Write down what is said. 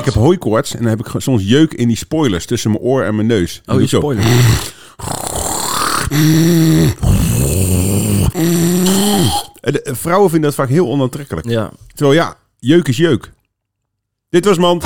Ik heb hooikoorts en dan heb ik soms jeuk in die spoilers tussen mijn oor en mijn neus. Oh, je Zo. spoiler. En de- vrouwen vinden dat vaak heel onaantrekkelijk. Ja. Terwijl ja, jeuk is jeuk. Dit was Mand.